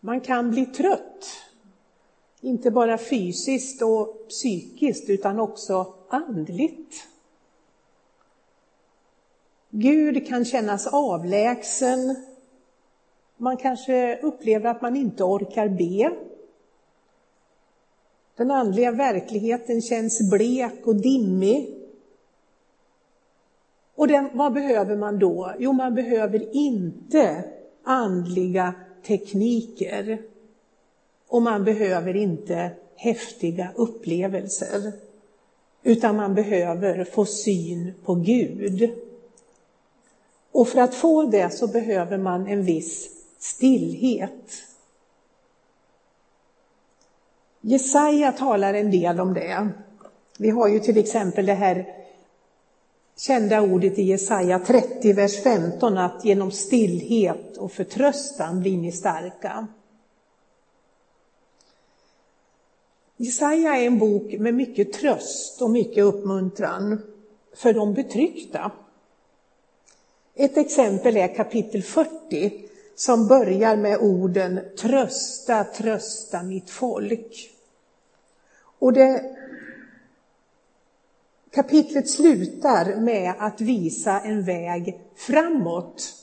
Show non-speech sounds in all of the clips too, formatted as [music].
Man kan bli trött. Inte bara fysiskt och psykiskt utan också andligt. Gud kan kännas avlägsen. Man kanske upplever att man inte orkar be. Den andliga verkligheten känns blek och dimmig. Och den, vad behöver man då? Jo, man behöver inte andliga tekniker. Och man behöver inte häftiga upplevelser. Utan man behöver få syn på Gud. Och för att få det så behöver man en viss stillhet. Jesaja talar en del om det. Vi har ju till exempel det här kända ordet i Jesaja 30, vers 15, att genom stillhet och förtröstan blir ni starka. Jesaja är en bok med mycket tröst och mycket uppmuntran för de betryckta. Ett exempel är kapitel 40 som börjar med orden trösta, trösta mitt folk. Och det, kapitlet slutar med att visa en väg framåt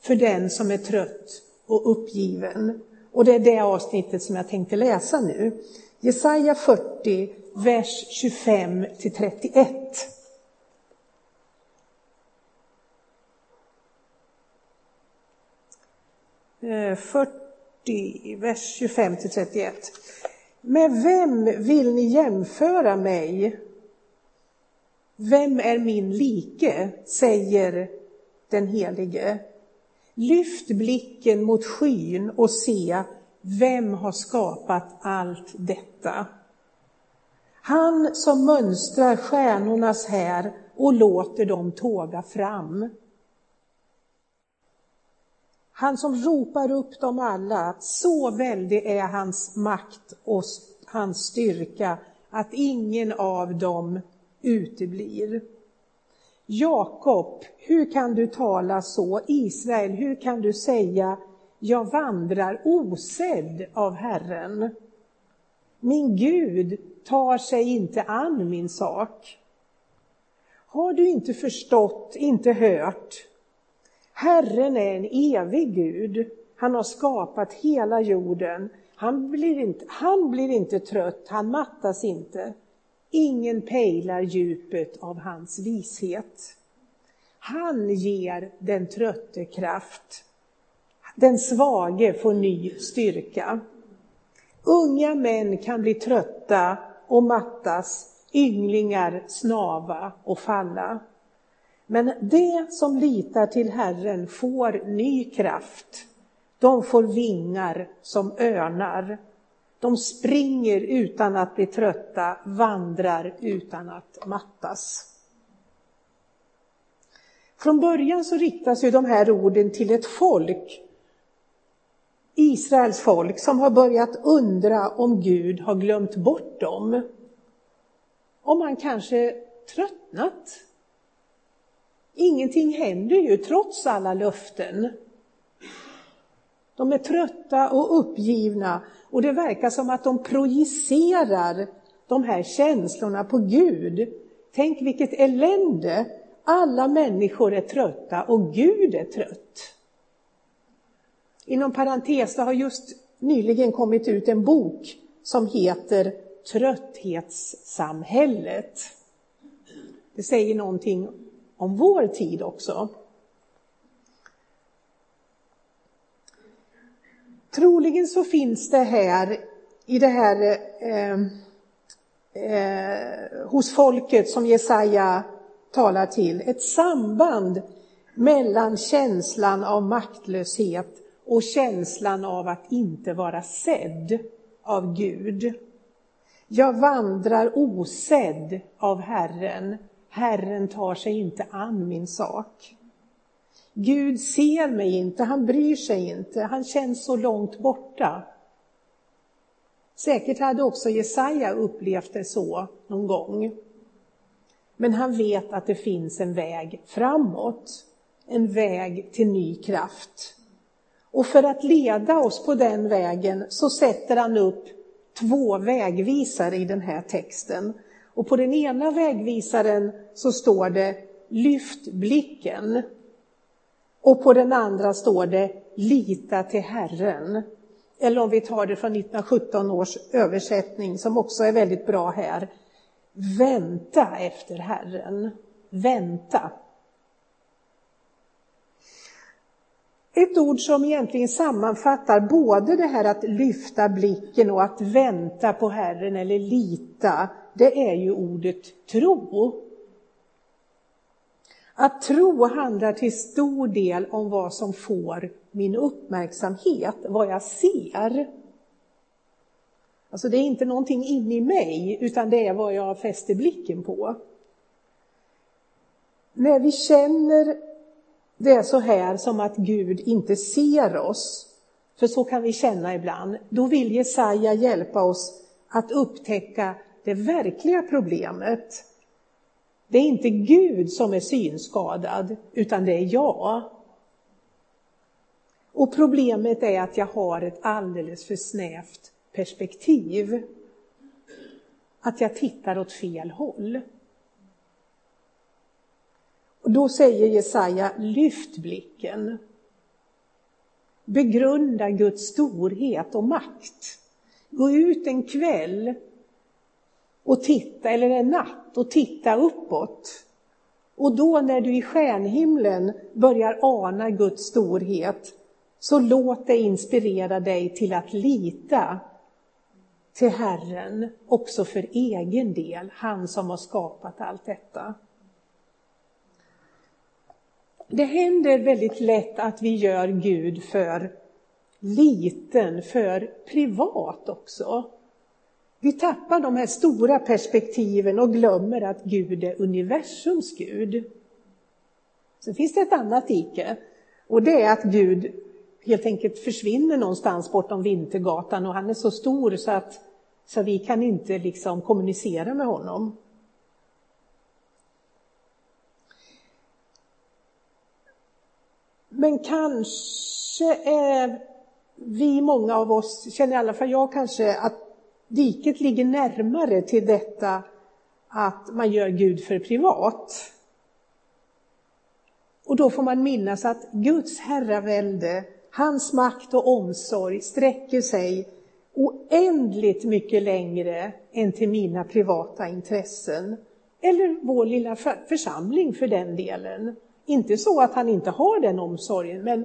för den som är trött och uppgiven. Och det är det avsnittet som jag tänkte läsa nu. Jesaja 40, vers 25 till 31. 40, eh, vers 25 till 31. Med vem vill ni jämföra mig? Vem är min like? säger den helige. Lyft blicken mot skyn och se, vem har skapat allt detta? Han som mönstrar stjärnornas här och låter dem tåga fram. Han som ropar upp dem alla, så väldig är hans makt och hans styrka att ingen av dem uteblir. Jakob, hur kan du tala så? Israel, hur kan du säga jag vandrar osedd av Herren? Min Gud tar sig inte an min sak. Har du inte förstått, inte hört? Herren är en evig Gud. Han har skapat hela jorden. Han blir inte, han blir inte trött, han mattas inte. Ingen pejlar djupet av hans vishet. Han ger den trötte kraft. Den svage får ny styrka. Unga män kan bli trötta och mattas, ynglingar snava och falla. Men det som litar till Herren får ny kraft. De får vingar som örnar. De springer utan att bli trötta, vandrar utan att mattas. Från början så riktas ju de här orden till ett folk, Israels folk, som har börjat undra om Gud har glömt bort dem. Om han kanske tröttnat Ingenting händer ju trots alla löften. De är trötta och uppgivna och det verkar som att de projicerar de här känslorna på Gud. Tänk vilket elände! Alla människor är trötta och Gud är trött. Inom parentes, det har just nyligen kommit ut en bok som heter Trötthetssamhället. Det säger någonting om vår tid också. Troligen så finns det här i det här eh, eh, hos folket som Jesaja talar till, ett samband mellan känslan av maktlöshet och känslan av att inte vara sedd av Gud. Jag vandrar osedd av Herren, Herren tar sig inte an min sak. Gud ser mig inte, han bryr sig inte, han känns så långt borta. Säkert hade också Jesaja upplevt det så någon gång. Men han vet att det finns en väg framåt, en väg till ny kraft. Och för att leda oss på den vägen så sätter han upp två vägvisare i den här texten. Och på den ena vägvisaren så står det Lyft blicken. Och på den andra står det Lita till Herren. Eller om vi tar det från 1917 års översättning som också är väldigt bra här. Vänta efter Herren. Vänta. Ett ord som egentligen sammanfattar både det här att lyfta blicken och att vänta på Herren eller lita, det är ju ordet tro. Att tro handlar till stor del om vad som får min uppmärksamhet, vad jag ser. Alltså det är inte någonting in i mig, utan det är vad jag fäster blicken på. När vi känner det så här som att Gud inte ser oss, för så kan vi känna ibland, då vill Jesaja hjälpa oss att upptäcka det verkliga problemet. Det är inte Gud som är synskadad, utan det är jag. Och problemet är att jag har ett alldeles för snävt perspektiv. Att jag tittar åt fel håll. Och då säger Jesaja, lyft blicken. Begrunda Guds storhet och makt. Gå ut en kväll och titta, eller en natt, och titta uppåt. Och då när du i stjärnhimlen börjar ana Guds storhet, så låt det inspirera dig till att lita till Herren också för egen del, han som har skapat allt detta. Det händer väldigt lätt att vi gör Gud för liten, för privat också. Vi tappar de här stora perspektiven och glömmer att Gud är universums Gud. Sen finns det ett annat ike och det är att Gud helt enkelt försvinner någonstans bortom Vintergatan och han är så stor så att så vi kan inte liksom kommunicera med honom. Men kanske är vi, många av oss, känner i alla fall jag kanske, att diket ligger närmare till detta att man gör Gud för privat. Och då får man minnas att Guds herravälde, hans makt och omsorg sträcker sig oändligt mycket längre än till mina privata intressen. Eller vår lilla församling för den delen. Inte så att han inte har den omsorgen, men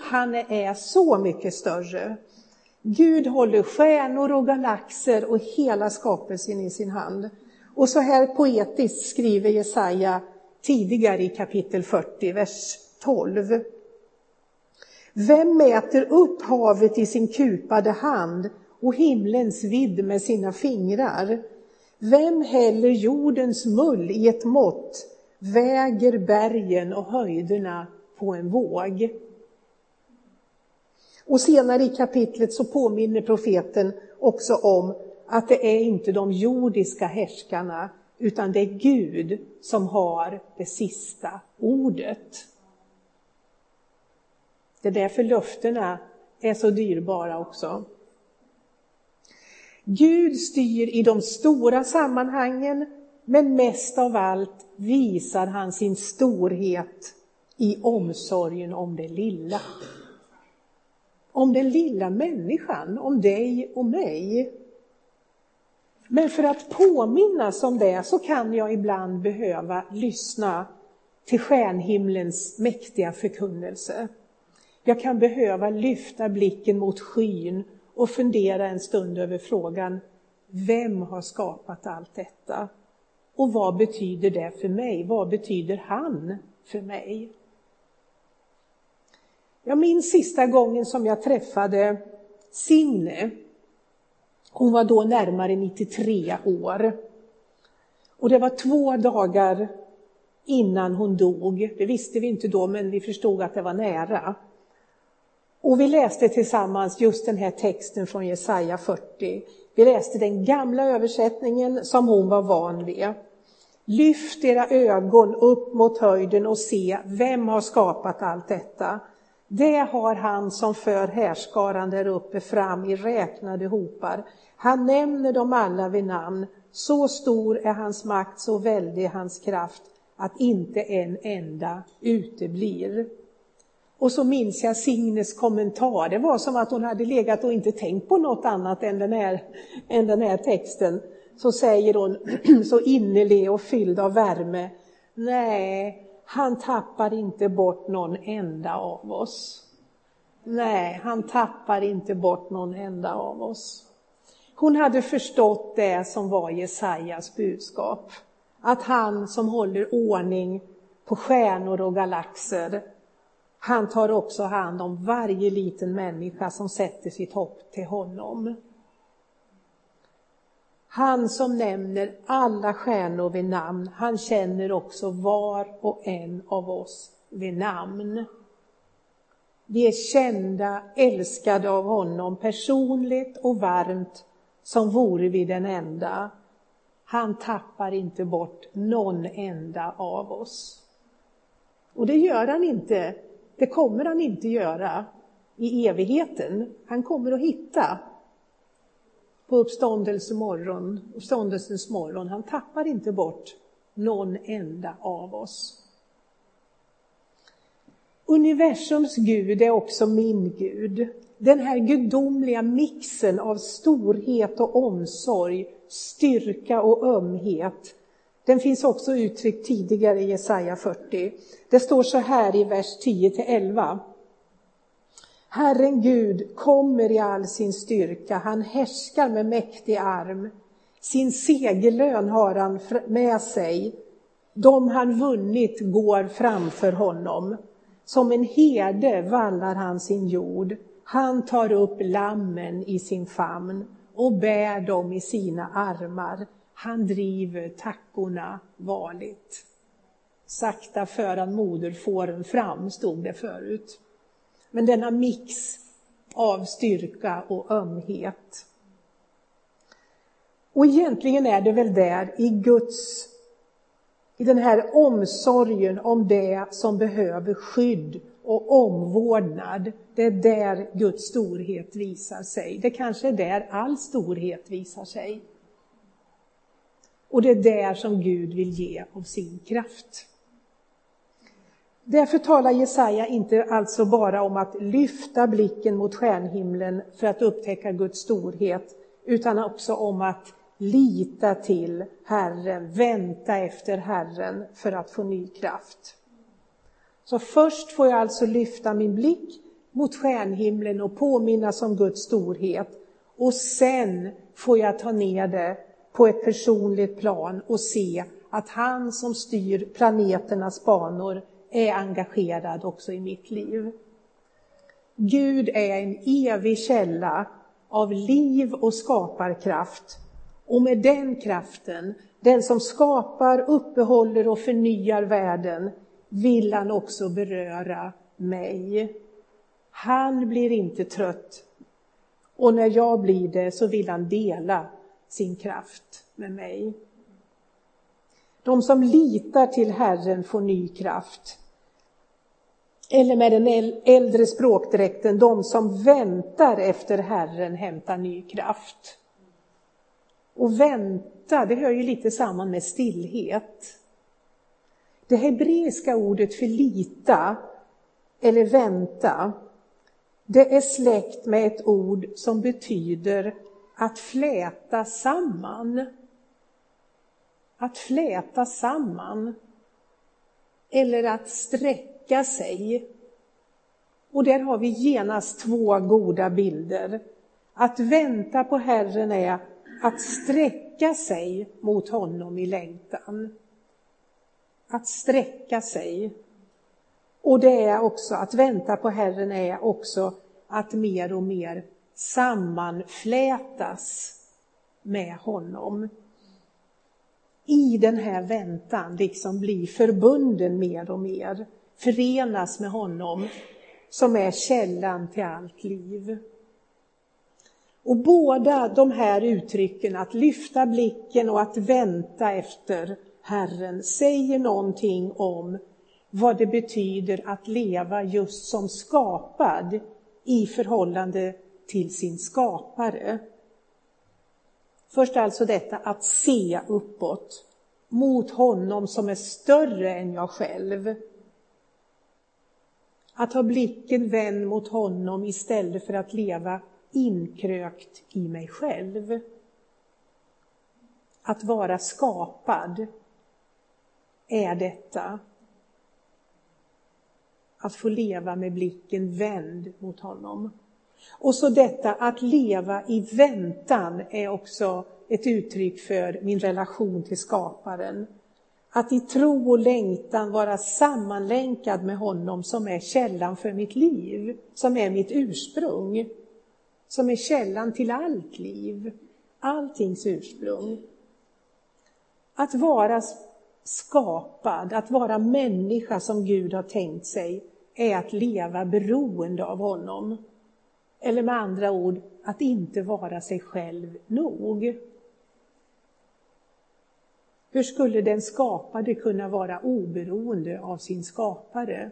han är så mycket större. Gud håller stjärnor och galaxer och hela skapelsen i sin hand. Och så här poetiskt skriver Jesaja tidigare i kapitel 40, vers 12. Vem mäter upp havet i sin kupade hand och himlens vidd med sina fingrar? Vem häller jordens mull i ett mått väger bergen och höjderna på en våg. Och senare i kapitlet så påminner profeten också om att det är inte de jordiska härskarna, utan det är Gud som har det sista ordet. Det är därför löftena är så dyrbara också. Gud styr i de stora sammanhangen men mest av allt visar han sin storhet i omsorgen om det lilla. Om den lilla människan, om dig och mig. Men för att påminnas om det så kan jag ibland behöva lyssna till stjärnhimlens mäktiga förkunnelse. Jag kan behöva lyfta blicken mot skyn och fundera en stund över frågan, vem har skapat allt detta? Och vad betyder det för mig? Vad betyder han för mig? Jag minns sista gången som jag träffade Signe. Hon var då närmare 93 år. Och det var två dagar innan hon dog. Det visste vi inte då, men vi förstod att det var nära. Och vi läste tillsammans just den här texten från Jesaja 40. Vi läste den gamla översättningen som hon var van vid. Lyft era ögon upp mot höjden och se, vem har skapat allt detta? Det har han som för härskaran där uppe fram i räknade hopar. Han nämner dem alla vid namn. Så stor är hans makt, så väldig hans kraft, att inte en enda uteblir. Och så minns jag Signes kommentar. Det var som att hon hade legat och inte tänkt på något annat än den här, än den här texten. Så säger hon, [clears throat] så innerlig och fylld av värme. Nej, han tappar inte bort någon enda av oss. Nej, han tappar inte bort någon enda av oss. Hon hade förstått det som var Jesajas budskap. Att han som håller ordning på stjärnor och galaxer, han tar också hand om varje liten människa som sätter sitt hopp till honom. Han som nämner alla stjärnor vid namn, han känner också var och en av oss vid namn. Vi är kända, älskade av honom personligt och varmt som vore vi den enda. Han tappar inte bort någon enda av oss. Och det gör han inte, det kommer han inte göra i evigheten. Han kommer att hitta på uppståndelsemorgon, uppståndelsens morgon. Han tappar inte bort någon enda av oss. Universums Gud är också min Gud. Den här gudomliga mixen av storhet och omsorg, styrka och ömhet, den finns också uttryckt tidigare i Jesaja 40. Det står så här i vers 10 11. Herren Gud kommer i all sin styrka, han härskar med mäktig arm. Sin segerlön har han med sig. De han vunnit går framför honom. Som en herde vallar han sin jord. Han tar upp lammen i sin famn och bär dem i sina armar. Han driver tackorna varligt. Sakta för han moderfåren fram, stod det förut. Men denna mix av styrka och ömhet. Och egentligen är det väl där i Guds, i den här omsorgen om det som behöver skydd och omvårdnad, det är där Guds storhet visar sig. Det kanske är där all storhet visar sig. Och det är där som Gud vill ge av sin kraft. Därför talar Jesaja inte alltså bara om att lyfta blicken mot stjärnhimlen för att upptäcka Guds storhet, utan också om att lita till Herren, vänta efter Herren för att få ny kraft. Så först får jag alltså lyfta min blick mot stjärnhimlen och påminnas om Guds storhet. Och sen får jag ta ner det på ett personligt plan och se att han som styr planeternas banor är engagerad också i mitt liv. Gud är en evig källa av liv och skaparkraft. Och med den kraften, den som skapar, uppehåller och förnyar världen, vill han också beröra mig. Han blir inte trött. Och när jag blir det så vill han dela sin kraft med mig. De som litar till Herren får ny kraft. Eller med den äldre språkdräkten, de som väntar efter Herren hämtar ny kraft. Och vänta, det hör ju lite samman med stillhet. Det hebreiska ordet för lita eller vänta, det är släkt med ett ord som betyder att fläta samman. Att fläta samman. Eller att sträcka sig. Och där har vi genast två goda bilder. Att vänta på Herren är att sträcka sig mot honom i längtan att sträcka sig. Och det är också, att vänta på Herren är också att mer och mer sammanflätas med honom. I den här väntan liksom bli förbunden mer och mer, förenas med honom som är källan till allt liv. Och båda de här uttrycken, att lyfta blicken och att vänta efter Herren säger någonting om vad det betyder att leva just som skapad i förhållande till sin skapare. Först alltså detta att se uppåt mot honom som är större än jag själv. Att ha blicken vänd mot honom istället för att leva inkrökt i mig själv. Att vara skapad är detta. Att få leva med blicken vänd mot honom. Och så detta att leva i väntan är också ett uttryck för min relation till skaparen. Att i tro och längtan vara sammanlänkad med honom som är källan för mitt liv, som är mitt ursprung, som är källan till allt liv, alltings ursprung. Att vara skapad, att vara människa som Gud har tänkt sig, är att leva beroende av honom. Eller med andra ord, att inte vara sig själv nog. Hur skulle den skapade kunna vara oberoende av sin skapare?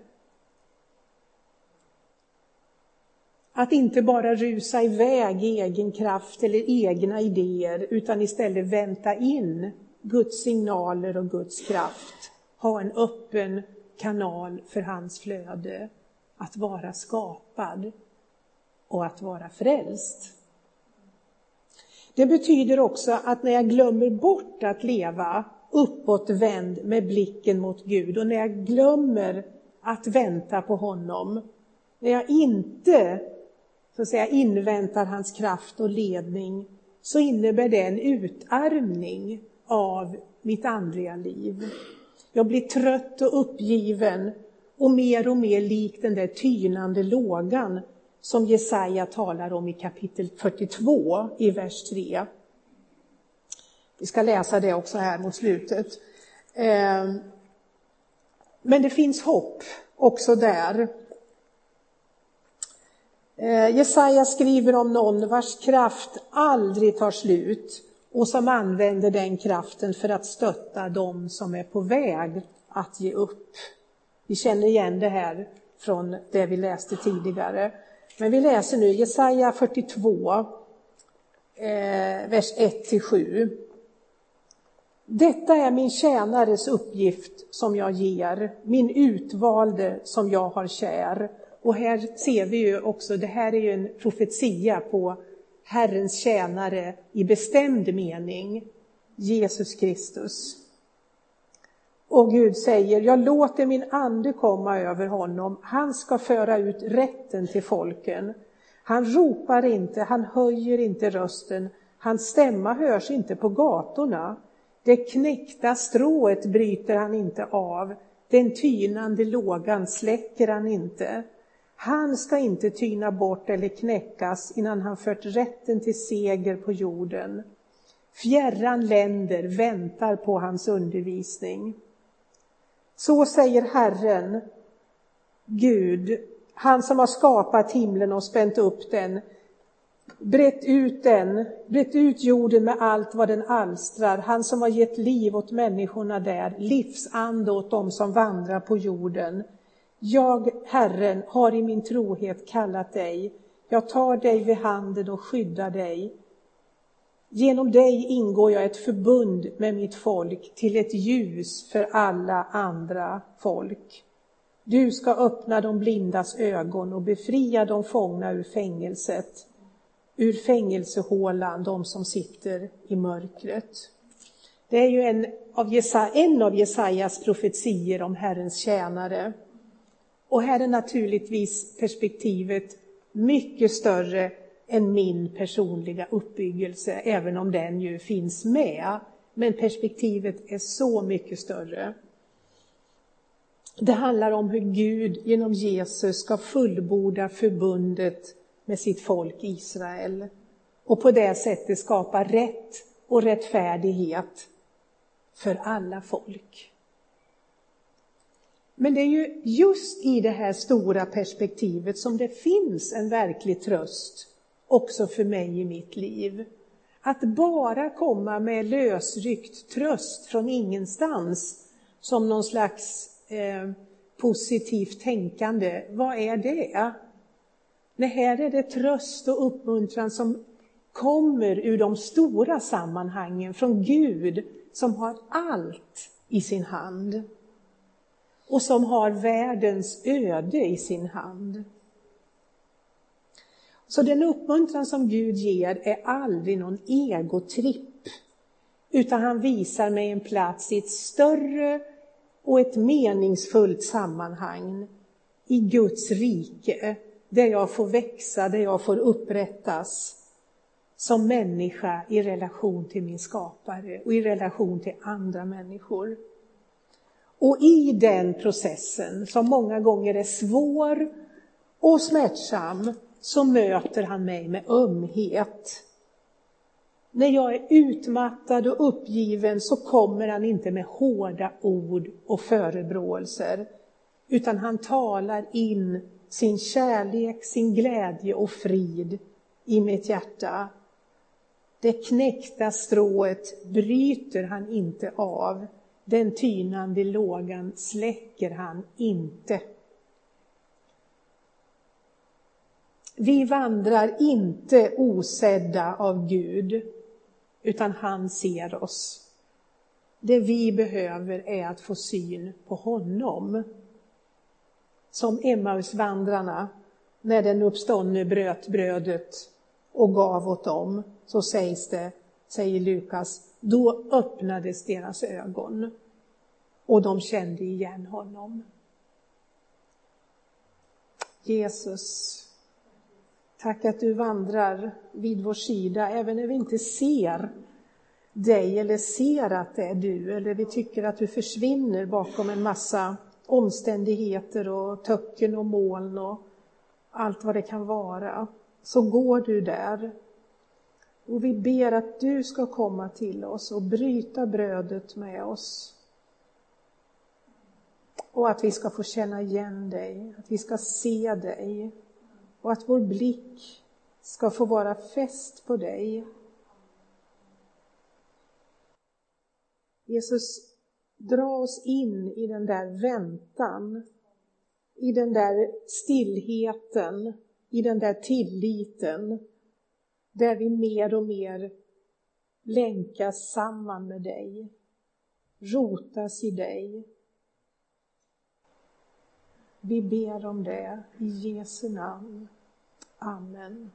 Att inte bara rusa iväg i egen kraft eller egna idéer, utan istället vänta in Guds signaler och Guds kraft. Ha en öppen kanal för hans flöde. Att vara skapad och att vara frälst. Det betyder också att när jag glömmer bort att leva uppåtvänd med blicken mot Gud och när jag glömmer att vänta på honom, när jag inte så att säga, inväntar hans kraft och ledning, så innebär det en utarmning av mitt andliga liv. Jag blir trött och uppgiven och mer och mer lik den där tynande lågan som Jesaja talar om i kapitel 42 i vers 3. Vi ska läsa det också här mot slutet. Ehm, men det finns hopp också där. Ehm, Jesaja skriver om någon vars kraft aldrig tar slut och som använder den kraften för att stötta dem som är på väg att ge upp. Vi känner igen det här från det vi läste tidigare. Men vi läser nu Jesaja 42, eh, vers 1-7. Detta är min tjänares uppgift som jag ger, min utvalde som jag har kär. Och här ser vi ju också, det här är ju en profetia på Herrens tjänare i bestämd mening, Jesus Kristus. Och Gud säger, jag låter min ande komma över honom, han ska föra ut rätten till folken. Han ropar inte, han höjer inte rösten, hans stämma hörs inte på gatorna. Det knäckta strået bryter han inte av, den tynande lågan släcker han inte. Han ska inte tyna bort eller knäckas innan han fört rätten till seger på jorden. Fjärran länder väntar på hans undervisning. Så säger Herren, Gud, han som har skapat himlen och spänt upp den, brett ut den, brett ut jorden med allt vad den alstrar, han som har gett liv åt människorna där, livsande åt dem som vandrar på jorden. Jag, Herren, har i min trohet kallat dig. Jag tar dig vid handen och skyddar dig. Genom dig ingår jag ett förbund med mitt folk till ett ljus för alla andra folk. Du ska öppna de blindas ögon och befria de fångna ur fängelset, ur fängelsehålan, de som sitter i mörkret. Det är ju en av, Jesaja, en av Jesajas profetier om Herrens tjänare. Och här är naturligtvis perspektivet mycket större än min personliga uppbyggelse, även om den ju finns med. Men perspektivet är så mycket större. Det handlar om hur Gud genom Jesus ska fullborda förbundet med sitt folk Israel och på det sättet skapa rätt och rättfärdighet för alla folk. Men det är ju just i det här stora perspektivet som det finns en verklig tröst också för mig i mitt liv. Att bara komma med lösryckt tröst från ingenstans som någon slags eh, positivt tänkande, vad är det? Nej, här är det tröst och uppmuntran som kommer ur de stora sammanhangen, från Gud som har allt i sin hand och som har världens öde i sin hand. Så den uppmuntran som Gud ger är aldrig någon egotripp, utan han visar mig en plats i ett större och ett meningsfullt sammanhang i Guds rike, där jag får växa, där jag får upprättas som människa i relation till min skapare och i relation till andra människor. Och i den processen, som många gånger är svår och smärtsam, så möter han mig med ömhet. När jag är utmattad och uppgiven så kommer han inte med hårda ord och förebråelser, utan han talar in sin kärlek, sin glädje och frid i mitt hjärta. Det knäckta strået bryter han inte av, den tynande lågan släcker han inte. Vi vandrar inte osedda av Gud, utan han ser oss. Det vi behöver är att få syn på honom. Som Emmausvandrarna, när den uppståndne bröt brödet och gav åt dem, så sägs det, säger Lukas, då öppnades deras ögon och de kände igen honom. Jesus, tack att du vandrar vid vår sida även när vi inte ser dig eller ser att det är du eller vi tycker att du försvinner bakom en massa omständigheter och töcken och moln och allt vad det kan vara. Så går du där och vi ber att du ska komma till oss och bryta brödet med oss. Och att vi ska få känna igen dig, att vi ska se dig och att vår blick ska få vara fäst på dig. Jesus, dra oss in i den där väntan, i den där stillheten, i den där tilliten där vi mer och mer länkas samman med dig, rotas i dig. Vi ber om det i Jesu namn. Amen.